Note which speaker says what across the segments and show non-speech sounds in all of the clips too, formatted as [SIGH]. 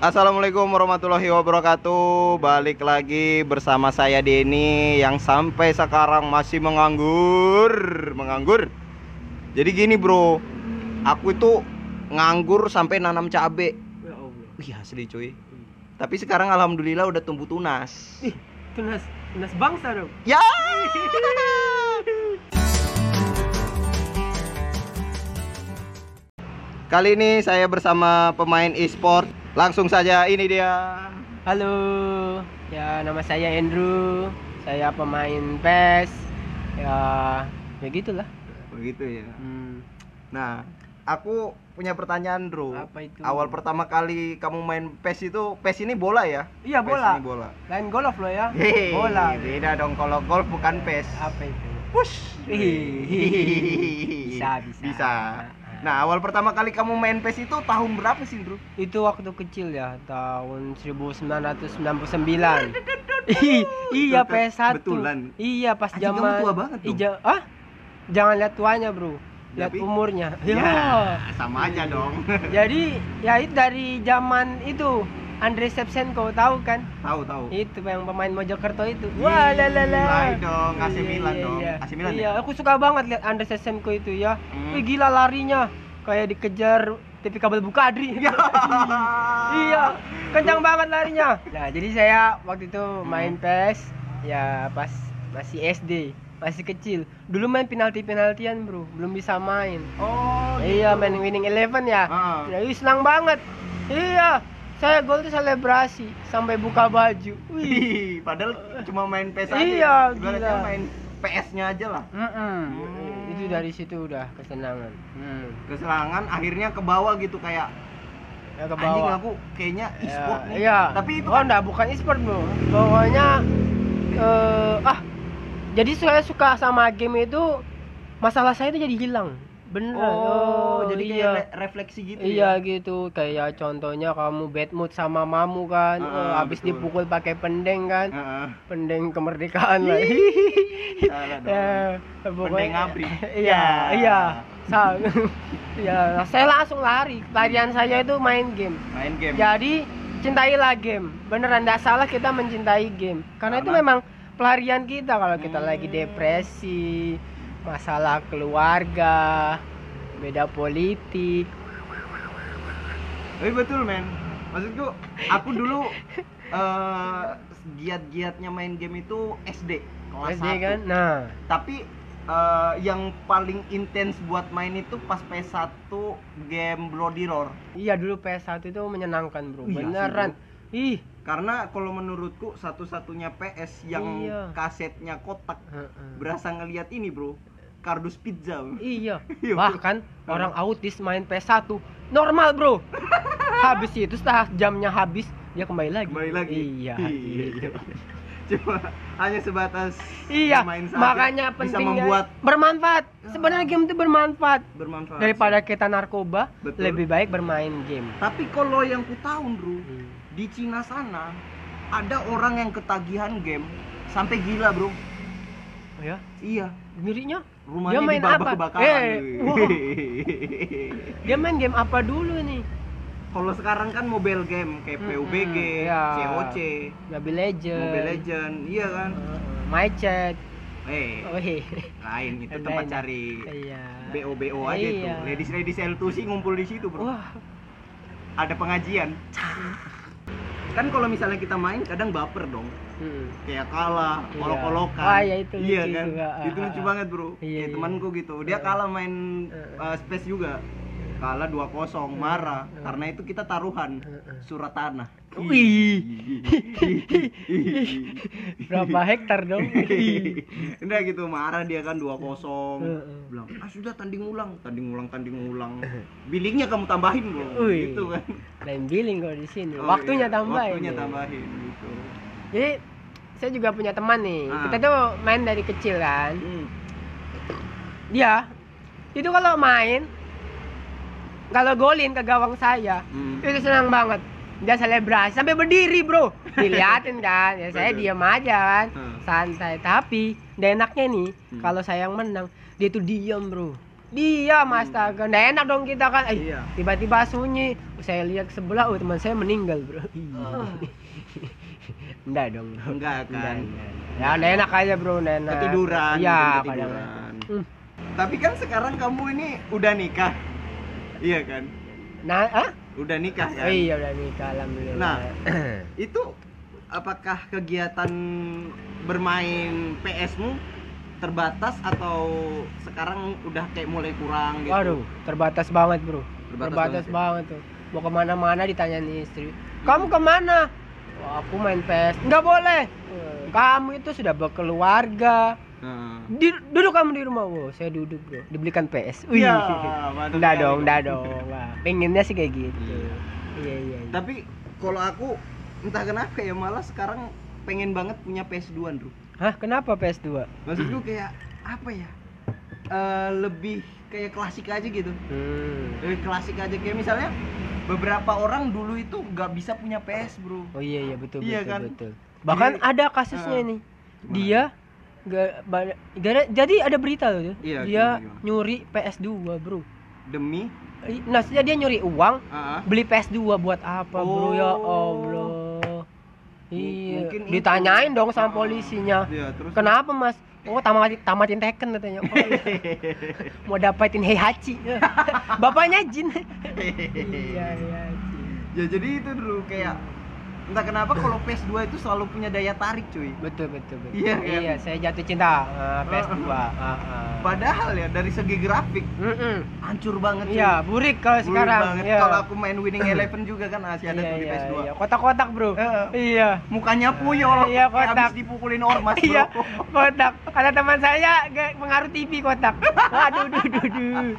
Speaker 1: Assalamualaikum warahmatullahi wabarakatuh. Balik lagi bersama saya Denny Yang sampai sekarang masih menganggur. Menganggur? Jadi gini bro. Aku itu nganggur sampai nanam cabe.
Speaker 2: Ya.
Speaker 1: Wih asli cuy. Tapi sekarang alhamdulillah udah tumbuh tunas.
Speaker 2: Ih, tunas tunas bangsa dong.
Speaker 1: Ya! [LAUGHS] Kali ini saya bersama pemain e-sport Langsung saja ini dia
Speaker 2: Halo. Ya, nama saya Andrew. Saya pemain PES. Ya, ya gitulah.
Speaker 1: Begitu ya
Speaker 2: Hmm,
Speaker 1: Nah, aku punya pertanyaan, Bro.
Speaker 2: apa itu?
Speaker 1: Awal pertama kali kamu main PES itu, PES ini bola ya?
Speaker 2: Iya,
Speaker 1: PES
Speaker 2: bola.
Speaker 1: ini bola.
Speaker 2: Lain golf lo ya.
Speaker 1: Hehehe,
Speaker 2: Bola.
Speaker 1: Beda dong kalau golf bukan PES.
Speaker 2: Apa itu?
Speaker 1: Push.
Speaker 2: Bisa, bisa.
Speaker 1: Bisa. Nah, awal pertama kali kamu main PES itu tahun berapa sih, Bro?
Speaker 2: Itu waktu kecil ya, tahun 1999. Ih, iya
Speaker 1: Betul-
Speaker 2: PS1.
Speaker 1: betulan.
Speaker 2: Iya, pas
Speaker 1: Anjing, kamu
Speaker 2: zaman
Speaker 1: tua banget.
Speaker 2: Ija, ah? Jangan lihat tuanya, Bro. Lihat
Speaker 1: Tapi-
Speaker 2: umurnya.
Speaker 1: Ya, [LAUGHS] sama aja dong.
Speaker 2: Jadi ya itu dari zaman itu Andre Shevchenko tahu kan?
Speaker 1: tahu, tahu.
Speaker 2: Itu yang pemain Mojokerto itu. Wah la la la.
Speaker 1: Gila dong, AC
Speaker 2: Iya,
Speaker 1: Milan
Speaker 2: iya,
Speaker 1: dong.
Speaker 2: iya.
Speaker 1: AC Milan
Speaker 2: Iya,
Speaker 1: ya?
Speaker 2: aku suka banget lihat Andre Shevchenko itu ya.
Speaker 1: Hmm.
Speaker 2: Wih gila larinya kayak dikejar TV kabel Bukadri. [LAUGHS]
Speaker 1: Ya.
Speaker 2: iya, kencang banget larinya. Nah, jadi saya waktu itu main PES ya pas masih SD, masih kecil. Dulu main penalti-penaltian, Bro. Belum bisa main.
Speaker 1: Oh,
Speaker 2: Iya,
Speaker 1: gitu.
Speaker 2: main winning eleven ya.
Speaker 1: Ah.
Speaker 2: Ya, senang banget. Iya, saya gol tuh selebrasi sampai buka baju. Wih.
Speaker 1: Padahal cuma main PS aja.
Speaker 2: Iya,
Speaker 1: Ibaratnya
Speaker 2: gila.
Speaker 1: main PS-nya aja lah.
Speaker 2: Mm-mm.
Speaker 1: Hmm.
Speaker 2: Itu dari situ udah kesenangan. Hmm.
Speaker 1: Keserangan akhirnya ke bawah gitu kayak
Speaker 2: Ya ke
Speaker 1: anjing
Speaker 2: bawah.
Speaker 1: aku kayaknya
Speaker 2: Ya,
Speaker 1: e-sport nih.
Speaker 2: Iya.
Speaker 1: Tapi itu
Speaker 2: oh,
Speaker 1: kan
Speaker 2: enggak, bukan e-sport, Bro. Pokoknya eh ah jadi saya suka sama game itu masalah saya itu jadi hilang. Bener.
Speaker 1: Oh, jadi
Speaker 2: iya.
Speaker 1: kayak re- refleksi gitu
Speaker 2: Iya
Speaker 1: ya.
Speaker 2: gitu, kayak contohnya kamu bad mood sama mamu kan, oh, habis
Speaker 1: betul.
Speaker 2: dipukul pakai pendeng kan,
Speaker 1: Heeh.
Speaker 2: pendeng kemerdekaan lah.
Speaker 1: Salah dong.
Speaker 2: ya,
Speaker 1: Pendeng abri.
Speaker 2: Iya,
Speaker 1: Ya.
Speaker 2: iya. Sa- [LAUGHS] ya, saya langsung lari. Larian saya itu main game.
Speaker 1: Main game.
Speaker 2: Jadi cintailah game. Beneran tidak salah kita mencintai game. Karena, itu
Speaker 1: Karena-
Speaker 2: memang pelarian kita kalau kita
Speaker 1: Hmm.
Speaker 2: lagi depresi, masalah keluarga, beda politik.
Speaker 1: Tapi betul, men. Maksudku, aku dulu [LAUGHS] eh giat-giatnya main game itu SD, kelas
Speaker 2: SD
Speaker 1: 1.
Speaker 2: kan? Nah,
Speaker 1: Tapi eh, yang paling intens buat main itu pas PS1 game Bloody Roar.
Speaker 2: iya dulu PS1 itu menyenangkan, Bro.
Speaker 1: Iya sih,
Speaker 2: Beneran. Ih,
Speaker 1: Karena kalau menurutku satu-satunya PS yang
Speaker 2: Iya.
Speaker 1: kasetnya kotak berasa ngelihat ini, Bro. Kardus pizza.
Speaker 2: Iya. [LAUGHS]
Speaker 1: Iya,
Speaker 2: Bahkan orang autis main PS1 normal, Bro. [LAUGHS] habis itu setelah jamnya habis dia kembali lagi.
Speaker 1: Kembali lagi.
Speaker 2: Iya. gitu. [LAUGHS]
Speaker 1: Cuma hanya sebatas
Speaker 2: Iya,
Speaker 1: saja
Speaker 2: makanya
Speaker 1: bisa
Speaker 2: pentingnya
Speaker 1: membuat
Speaker 2: bermanfaat. Sebenarnya game itu bermanfaat.
Speaker 1: bermanfaat.
Speaker 2: Daripada kita narkoba,
Speaker 1: Betul.
Speaker 2: lebih baik bermain game.
Speaker 1: Tapi kalau yang ku tahu, Bro, di Cina sana ada orang yang ketagihan game sampai gila, Bro.
Speaker 2: Oh ya,
Speaker 1: Iya,
Speaker 2: ngirinya
Speaker 1: rumahnya
Speaker 2: Dia main apa?
Speaker 1: kebakaran.
Speaker 2: Eh, wow. [LAUGHS] dia main game apa dulu nih?
Speaker 1: Kalau sekarang kan mobile game kayak
Speaker 2: Mm-mm,
Speaker 1: PUBG,
Speaker 2: iya.
Speaker 1: COC,
Speaker 2: Mobile Legend.
Speaker 1: Mobile Legend, iya kan?
Speaker 2: Uh, My Chat.
Speaker 1: Eh,
Speaker 2: Oh, iya.
Speaker 1: lain itu tempat cari
Speaker 2: Iya.
Speaker 1: BO BO aja
Speaker 2: Iya.
Speaker 1: tuh. Ladies ladies L2 sih ngumpul di situ, Bro.
Speaker 2: Wah,
Speaker 1: Ada pengajian. Kan kalau misalnya kita main kadang baper dong.
Speaker 2: hmm.
Speaker 1: kayak kalah,
Speaker 2: Iya.
Speaker 1: kolok-kolokan.
Speaker 2: Wah, ya itu
Speaker 1: Iya
Speaker 2: lucu
Speaker 1: kan?
Speaker 2: juga. Ah,
Speaker 1: Itu lucu
Speaker 2: ah,
Speaker 1: banget, Bro.
Speaker 2: Iya,
Speaker 1: kayak
Speaker 2: iya.
Speaker 1: temanku gitu. Dia
Speaker 2: Eh.
Speaker 1: kalah main uh, space juga. Kalah 2-0, marah.
Speaker 2: Eh.
Speaker 1: Karena itu kita taruhan
Speaker 2: eh.
Speaker 1: surat tanah.
Speaker 2: Wih. Berapa hektar dong? [LAUGHS]
Speaker 1: Udah gitu marah dia kan 2-0.
Speaker 2: Eh, eh.
Speaker 1: Bilang, "Ah, sudah tanding ulang, tanding ulang, tanding ulang." Billingnya kamu tambahin, Bro.
Speaker 2: Wih.
Speaker 1: Gitu kan.
Speaker 2: Lain billing kalau di sini.
Speaker 1: Oh,
Speaker 2: Waktunya
Speaker 1: iya.
Speaker 2: tambahin.
Speaker 1: Waktunya
Speaker 2: ya.
Speaker 1: tambahin gitu.
Speaker 2: Jadi saya juga punya teman nih.
Speaker 1: Ah.
Speaker 2: Kita tuh main dari kecil kan.
Speaker 1: Hmm.
Speaker 2: Dia itu kalau main kalau golin ke gawang saya
Speaker 1: Hmm.
Speaker 2: itu senang banget. Dia selebrasi sampai berdiri, Bro. Diliatin kan. Ya saya diam aja kan.
Speaker 1: Hmm.
Speaker 2: Santai. Tapi dan enaknya nih
Speaker 1: Hmm.
Speaker 2: kalau saya yang menang, dia tuh diam, Bro. Dia mas astaga, nggak enak dong kita kan. Eh,
Speaker 1: Iya.
Speaker 2: tiba-tiba sunyi. Saya lihat ke sebelah, oh teman saya meninggal bro. [LAUGHS] Enggak dong. bro.
Speaker 1: Enggak kan?
Speaker 2: Enggak, enggak. Ya nggak enak aja bro, enak.
Speaker 1: Ketiduran,
Speaker 2: Iya. Hmm.
Speaker 1: Tapi kan sekarang kamu ini udah nikah. Iya kan?
Speaker 2: Nah, ah?
Speaker 1: Udah nikah kan?
Speaker 2: Oh, iya udah nikah alhamdulillah.
Speaker 1: Nah. [CLEARS THROAT] Itu apakah kegiatan bermain PS-mu terbatas atau sekarang udah kayak mulai kurang gitu?
Speaker 2: Waduh, terbatas banget bro.
Speaker 1: Terbatas
Speaker 2: Terbatas,
Speaker 1: banget ya?
Speaker 2: banget tuh. Mau ke mana-mana ditanyain istri. Kamu ke mana? Wah, aku main PS. Nggak boleh. Eh, Kamu itu sudah berkeluarga. Di- duduk kamu di rumah. Wow, saya duduk bro. Dibelikan PS. Wih. [LAUGHS]
Speaker 1: Mantap
Speaker 2: Nggak dong, nggak dong. Wah, pengennya sih kayak gitu.
Speaker 1: Iya.
Speaker 2: Iya, iya. iya.
Speaker 1: Tapi kalau aku entah kenapa ya malah sekarang pengen banget punya PS2 bro.
Speaker 2: Hah, kenapa PS2?
Speaker 1: Maksudku kayak apa ya? Eh, lebih kayak klasik aja gitu.
Speaker 2: Hmm.
Speaker 1: Lebih klasik aja kayak misalnya beberapa orang dulu itu nggak bisa punya PS bro.
Speaker 2: Oh iya iya betul
Speaker 1: Iya
Speaker 2: betul
Speaker 1: kan?
Speaker 2: betul. Bahkan
Speaker 1: Jadi-
Speaker 2: ada kasusnya ini.
Speaker 1: Gimana?
Speaker 2: Dia ga- ba- gara- jadi ada berita loh tuh.
Speaker 1: Iya,
Speaker 2: dia
Speaker 1: gimana, gimana?
Speaker 2: nyuri PS2, Bro.
Speaker 1: Demi
Speaker 2: Nah, maksudnya dia nyuri uang
Speaker 1: ah,
Speaker 2: beli PS2 buat apa, Bro? Ya
Speaker 1: Oh.
Speaker 2: Allah. Iya,
Speaker 1: mungkin itu.
Speaker 2: ditanyain dong
Speaker 1: Ah.
Speaker 2: sama polisinya.
Speaker 1: Iya, terus
Speaker 2: Kenapa, Mas? Oh, tamatin tamatin Tekken katanya. Oh, iya. [LAUGHS] Mau dapetin Heihachi. [LAUGHS] Bapaknya Jin. [LAUGHS] iya, iya.
Speaker 1: Ya jadi itu dulu kayak entah kenapa kalau PS2 itu selalu punya daya tarik cuy.
Speaker 2: Betul, betul, betul.
Speaker 1: Iya, kan?
Speaker 2: Iya, saya jatuh cinta uh, PS2. [LAUGHS] Ah, ah.
Speaker 1: Padahal ya dari segi grafik
Speaker 2: Mm-mm.
Speaker 1: hancur banget cuy.
Speaker 2: Iya, burik kalau
Speaker 1: Burik
Speaker 2: sekarang.
Speaker 1: banget.
Speaker 2: Iya.
Speaker 1: Kalau aku main Winning [LAUGHS] Eleven juga kan masih ada
Speaker 2: iya,
Speaker 1: tuh di
Speaker 2: iya,
Speaker 1: PS2.
Speaker 2: iya. Kotak-kotak, Bro.
Speaker 1: Heeh.
Speaker 2: Iya.
Speaker 1: Mukanya puyol, [LAUGHS]
Speaker 2: Iya, kotak.
Speaker 1: habis dipukulin ormas, bro.
Speaker 2: Iya, kotak. Kata teman saya, gak pengaruh TV kotak. Aduh, duh, duh, duh.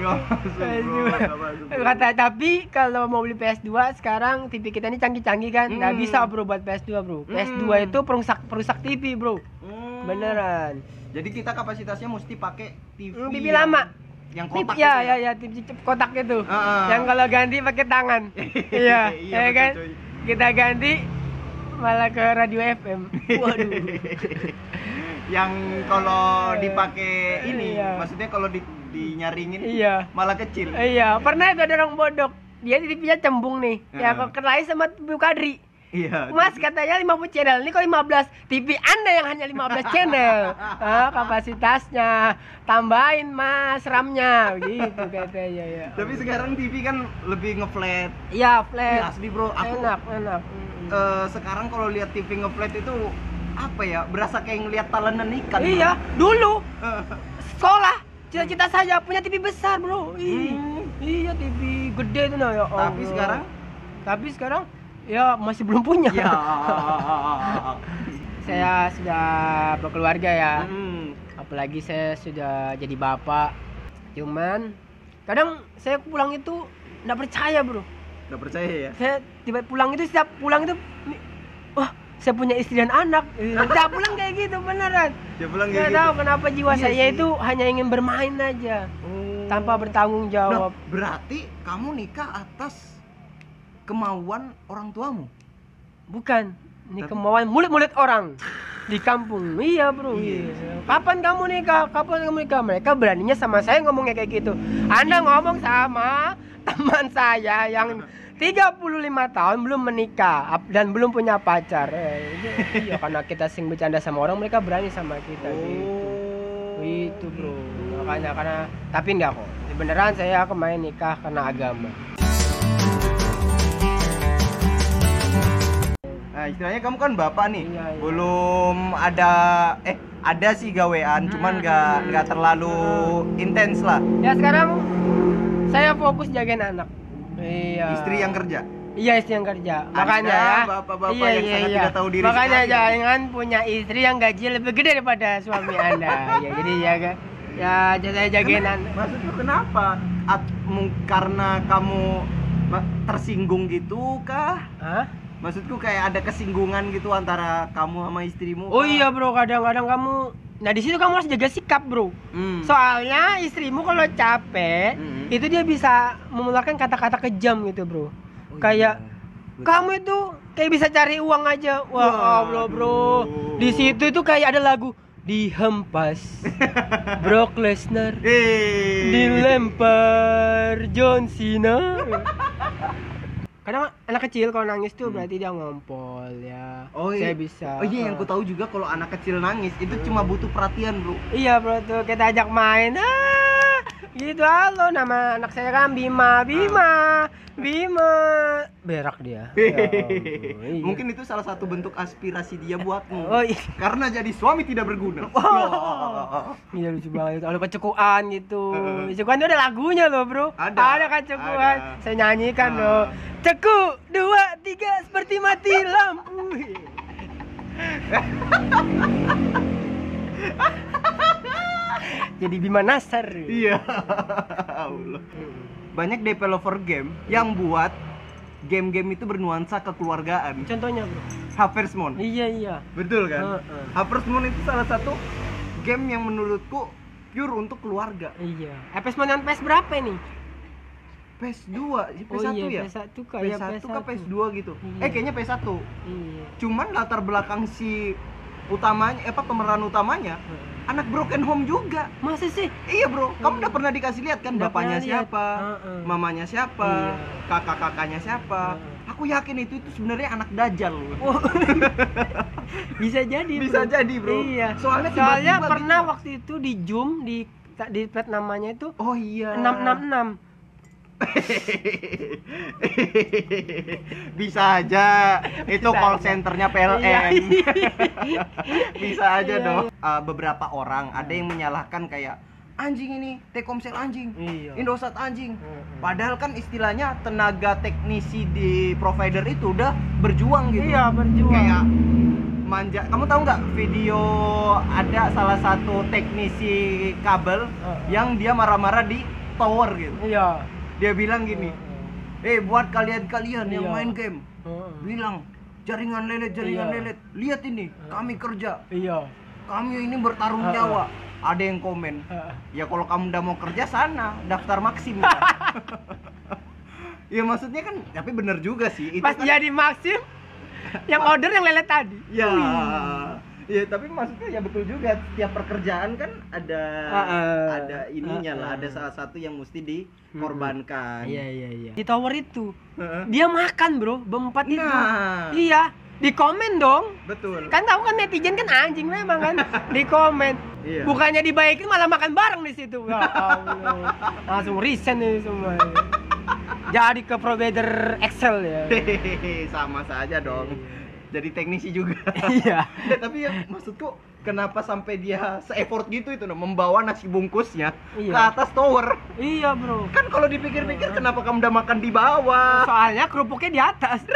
Speaker 1: Nggak masuk, bro. Nggak masuk, bro.
Speaker 2: Kata tapi kalau mau beli PS2 sekarang TV kita ini canggih-canggih kan, nggak
Speaker 1: Hmm.
Speaker 2: bisa bro buat PS2 bro. PS2
Speaker 1: Hmm.
Speaker 2: itu perusak perusak TV bro,
Speaker 1: Hmm.
Speaker 2: beneran.
Speaker 1: Jadi kita kapasitasnya mesti pakai TV.
Speaker 2: Hmm, TV
Speaker 1: yang-
Speaker 2: lama.
Speaker 1: Yang kotak
Speaker 2: ya,
Speaker 1: itu
Speaker 2: ya, ya, TV kotak itu.
Speaker 1: Heeh.
Speaker 2: Yang kalau ganti pakai tangan. [LAUGHS] iya,
Speaker 1: Iya,
Speaker 2: ya
Speaker 1: betul,
Speaker 2: kan?
Speaker 1: cuy.
Speaker 2: Kita ganti malah ke radio FM. [LAUGHS] Waduh.
Speaker 1: yang kalau dipakai ini,
Speaker 2: Iya.
Speaker 1: maksudnya kalau di, dinyaringin
Speaker 2: iya.
Speaker 1: malah kecil.
Speaker 2: Iya, pernah itu ada orang bodok. Dia TV-nya cembung nih. Ya
Speaker 1: Heeh.
Speaker 2: kok kenalin sama Bu Kadri.
Speaker 1: Iya.
Speaker 2: Mas katanya 50 channel, ini kok 15 TV Anda yang hanya 15 channel ah, [LAUGHS] Kapasitasnya Tambahin mas RAM-nya Gitu katanya ya
Speaker 1: Tapi sekarang TV kan lebih ngeflat.
Speaker 2: Iya flat
Speaker 1: asli bro, aku
Speaker 2: Enak, enak
Speaker 1: eh, sekarang kalau lihat TV ngeflat itu apa ya? Berasa kayak ngelihat talenan ikan. bro.
Speaker 2: Iya, dulu
Speaker 1: Eh,
Speaker 2: sekolah Cita-cita saya punya TV besar bro
Speaker 1: Hmm.
Speaker 2: Iya TV gede itu nah ya
Speaker 1: Tapi
Speaker 2: Allah.
Speaker 1: sekarang
Speaker 2: Tapi sekarang Ya masih belum punya
Speaker 1: ya. [LAUGHS]
Speaker 2: Saya sudah berkeluarga ya
Speaker 1: Hmm.
Speaker 2: apalagi saya sudah jadi bapak cuman kadang saya pulang itu nggak percaya bro
Speaker 1: Nggak percaya ya?
Speaker 2: saya tiba pulang itu setiap pulang itu wah saya punya istri dan anak [LAUGHS] setiap pulang kayak gitu beneran
Speaker 1: bilang
Speaker 2: nggak
Speaker 1: kayak
Speaker 2: tahu
Speaker 1: gitu.
Speaker 2: kenapa jiwa
Speaker 1: Iya
Speaker 2: saya
Speaker 1: sih.
Speaker 2: itu hanya ingin bermain aja
Speaker 1: Oh.
Speaker 2: Tanpa bertanggung
Speaker 1: Nah,
Speaker 2: jawab.
Speaker 1: berarti kamu nikah atas kemauan orang tuamu.
Speaker 2: bukan ini
Speaker 1: Tapi-
Speaker 2: kemauan mulut-mulut orang. Di kampung. Iya bro.
Speaker 1: Iya.
Speaker 2: iya. kapan kamu nikah? Kapan kamu nikah? Mereka beraninya sama saya ngomongnya kayak gitu. Anda ngomong sama teman saya yang 35 tahun belum menikah dan belum punya pacar. Eh, iya karena kita sing bercanda sama orang mereka berani sama kita gitu.
Speaker 1: Oh.
Speaker 2: itu bro makanya karena tapi enggak kok beneran saya kemarin nikah karena agama
Speaker 1: Nah, istilahnya kamu kan bapak nih.
Speaker 2: Iya, iya.
Speaker 1: Belum ada eh ada sih gawean, cuman
Speaker 2: Hmm.
Speaker 1: nggak nggak terlalu intens lah.
Speaker 2: ya sekarang saya fokus jagain anak iya
Speaker 1: Istri yang kerja.
Speaker 2: Iya istri yang kerja.
Speaker 1: Anda,
Speaker 2: Makanya ya.
Speaker 1: bapak-bapak
Speaker 2: iya,
Speaker 1: yang
Speaker 2: iya,
Speaker 1: sangat
Speaker 2: iya.
Speaker 1: tidak tahu diri
Speaker 2: Makanya
Speaker 1: sekali.
Speaker 2: jangan punya istri yang gaji lebih gede daripada suami Anda. [LAUGHS] ya jadi ya. Ya jadi saya jagain anak.
Speaker 1: Maksudku kenapa? At- karena kamu tersinggung gitu kah?
Speaker 2: Hah?
Speaker 1: Maksudku kayak ada kesinggungan gitu antara kamu sama istrimu.
Speaker 2: Oh
Speaker 1: kah?
Speaker 2: iya bro, kadang-kadang kamu Nah di situ kamu harus jaga sikap bro.
Speaker 1: Hmm.
Speaker 2: Soalnya istrimu kalau capek,
Speaker 1: Hmm.
Speaker 2: itu dia bisa mengeluarkan kata-kata kejam gitu bro.
Speaker 1: Oh,
Speaker 2: kayak
Speaker 1: iya.
Speaker 2: kamu itu kayak bisa cari uang aja. Wah
Speaker 1: Waduh.
Speaker 2: Allah bro. Di situ itu kayak ada lagu dihempas. [LAUGHS] Brock Lesnar
Speaker 1: Eh.
Speaker 2: dilempar John Cena. Kadang anak kecil kalau nangis tuh berarti dia ngompol ya.
Speaker 1: Oh
Speaker 2: saya
Speaker 1: iya.
Speaker 2: bisa.
Speaker 1: Oh iya yang ku tahu juga kalau anak kecil nangis itu cuma butuh perhatian, Bro.
Speaker 2: iya bro tuh. Kita ajak main. Ah gitu halo nama anak saya kan Bima Bima Bima berak dia Ya iya.
Speaker 1: Mungkin itu salah satu bentuk aspirasi dia buatmu.
Speaker 2: oh iya
Speaker 1: Karena jadi suami tidak berguna.
Speaker 2: Oh. Iya lucu banget itu. Ada kecekuan gitu.
Speaker 1: Heeh.
Speaker 2: Kecekuan itu ada lagunya loh, Bro.
Speaker 1: Ada.
Speaker 2: Ada kecekuan.
Speaker 1: Ada.
Speaker 2: Saya nyanyikan
Speaker 1: Ah.
Speaker 2: loh. Ceku dua tiga seperti mati lampu. [LAUGHS] [LAUGHS] Jadi Bima Nasar.
Speaker 1: Iya. [LAUGHS] Allah. Banyak developer game yang buat game-game itu bernuansa kekeluargaan.
Speaker 2: Contohnya, Bro.
Speaker 1: Harvest Moon.
Speaker 2: Iya, iya.
Speaker 1: Betul kan? Harvest Moon itu salah satu game yang menurutku pure untuk keluarga.
Speaker 2: Iya. FS Monan PS berapa ini?
Speaker 1: PS2, PS1
Speaker 2: oh iya,
Speaker 1: ya?
Speaker 2: PS1 kayak
Speaker 1: PS1 ke PS2 gitu.
Speaker 2: Iya.
Speaker 1: Eh kayaknya PS1.
Speaker 2: Iya.
Speaker 1: Cuman latar belakang si utamanya eh, apa pemeran utamanya anak broken home juga.
Speaker 2: Masa sih?
Speaker 1: Iya bro, kamu udah pernah dikasih lihat kan
Speaker 2: Udah
Speaker 1: bapaknya siapa,
Speaker 2: Heeh.
Speaker 1: mamanya siapa,
Speaker 2: Iya.
Speaker 1: kakak-kakaknya siapa.
Speaker 2: Heeh.
Speaker 1: Aku yakin itu itu sebenarnya anak dajal.
Speaker 2: Oh. [LAUGHS] bisa jadi
Speaker 1: Bisa
Speaker 2: bro.
Speaker 1: jadi, bro.
Speaker 2: iya
Speaker 1: Soalnya
Speaker 2: soalnya
Speaker 1: tiba-tiba
Speaker 2: pernah
Speaker 1: gitu.
Speaker 2: waktu itu di zoom di di plat namanya itu
Speaker 1: Oh iya.
Speaker 2: 666 [LAUGHS]
Speaker 1: Bisa aja. Itu
Speaker 2: Bisa
Speaker 1: call
Speaker 2: aja.
Speaker 1: centernya
Speaker 2: Iya,
Speaker 1: PLN.
Speaker 2: iya. [LAUGHS]
Speaker 1: Bisa aja
Speaker 2: Iya,
Speaker 1: dong. Uh, beberapa orang ada yang menyalahkan kayak anjing ini, Telkomsel anjing,
Speaker 2: Iya.
Speaker 1: Indosat anjing. Padahal kan istilahnya tenaga teknisi di provider itu udah berjuang gitu.
Speaker 2: iya berjuang
Speaker 1: Kayak manja. Kamu tahu nggak video ada salah satu teknisi kabel yang dia marah-marah di tower gitu.
Speaker 2: iya
Speaker 1: Dia bilang gini, eh buat kalian-kalian yang
Speaker 2: Iya.
Speaker 1: main game,
Speaker 2: Heeh.
Speaker 1: bilang jaringan lelet, jaringan
Speaker 2: Iya.
Speaker 1: lelet. Lihat ini, kami kerja,
Speaker 2: iya
Speaker 1: kami ini bertaruh
Speaker 2: Heeh.
Speaker 1: nyawa. Ada yang komen, ya kalau kamu udah mau kerja sana, daftar maksim. [LAUGHS] ya maksudnya kan, tapi bener juga sih. Itu
Speaker 2: pas
Speaker 1: kan,
Speaker 2: jadi maksim yang order yang lelet tadi
Speaker 1: Ya, ya tapi maksudnya ya betul juga. Setiap pekerjaan kan ada
Speaker 2: Heeh.
Speaker 1: ada ininya lah, ada salah satu yang mesti dikorbankan.
Speaker 2: iya iya iya di tower itu
Speaker 1: Heeh.
Speaker 2: dia makan bro berempat itu
Speaker 1: Nah.
Speaker 2: iya di komen dong
Speaker 1: Betul.
Speaker 2: kan tahu kan netizen kan anjing memang kan [LAUGHS] di komen
Speaker 1: Iya.
Speaker 2: bukannya dibaikin malah makan bareng di situ ya Allah langsung resign nih semua [LAUGHS] jadi ke provider Excel ya
Speaker 1: sama saja dong. Jadi teknisi juga. [LAUGHS]
Speaker 2: iya
Speaker 1: Ya, tapi ya maksudku kenapa sampai dia se-effort gitu itu no, membawa nasi bungkusnya
Speaker 2: Iya.
Speaker 1: ke atas tower?
Speaker 2: iya bro
Speaker 1: Kan kalau dipikir-pikir kenapa kamu udah makan di bawah?
Speaker 2: soalnya kerupuknya di atas [LAUGHS]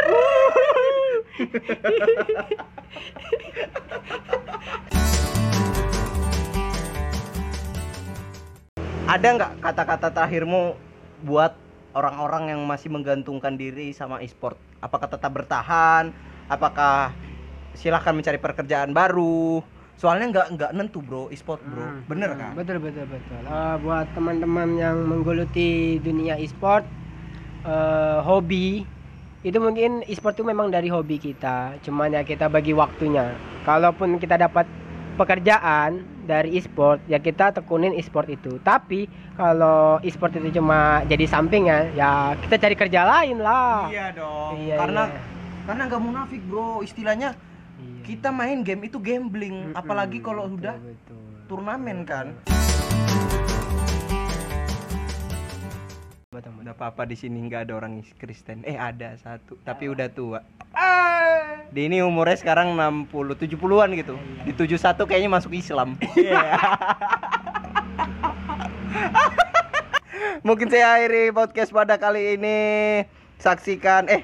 Speaker 1: Ada nggak kata-kata terakhirmu buat orang-orang yang masih menggantungkan diri sama e-sport? Apakah tetap bertahan? Apakah silahkan mencari pekerjaan baru? Soalnya nggak nggak nentu bro, e-sport bro,
Speaker 2: Hmm,
Speaker 1: bener
Speaker 2: hmm,
Speaker 1: kan?
Speaker 2: betul betul betul Eh, buat teman-teman yang menggeluti dunia e-sport eh, hobi itu mungkin e-sport itu memang dari hobi kita cuman ya kita bagi waktunya kalaupun kita dapat pekerjaan dari e-sport ya kita tekunin e-sport itu tapi kalau e-sport itu cuma jadi sampingan ya kita cari kerja lain lah
Speaker 1: Iya dong.
Speaker 2: Iya,
Speaker 1: karena
Speaker 2: iya.
Speaker 1: Karena nggak munafik bro, istilahnya
Speaker 2: Iya.
Speaker 1: kita main game itu gambling,
Speaker 2: Mm-mm,
Speaker 1: apalagi kalau
Speaker 2: betul,
Speaker 1: udah
Speaker 2: betul.
Speaker 1: turnamen kan. Udah apa-apa di sini nggak ada orang Kristen. Eh ada satu, tapi udah tua. Di ini umurnya sekarang 60 70-an gitu. Di 71 kayaknya masuk Islam. [LAUGHS] Iya. Mungkin saya akhiri podcast pada kali ini. Saksikan eh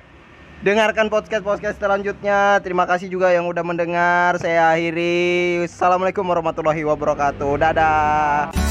Speaker 1: dengarkan podcast-podcast selanjutnya. Terima kasih juga yang udah mendengar. Saya akhiri. Assalamualaikum warahmatullahi wabarakatuh. Dadah.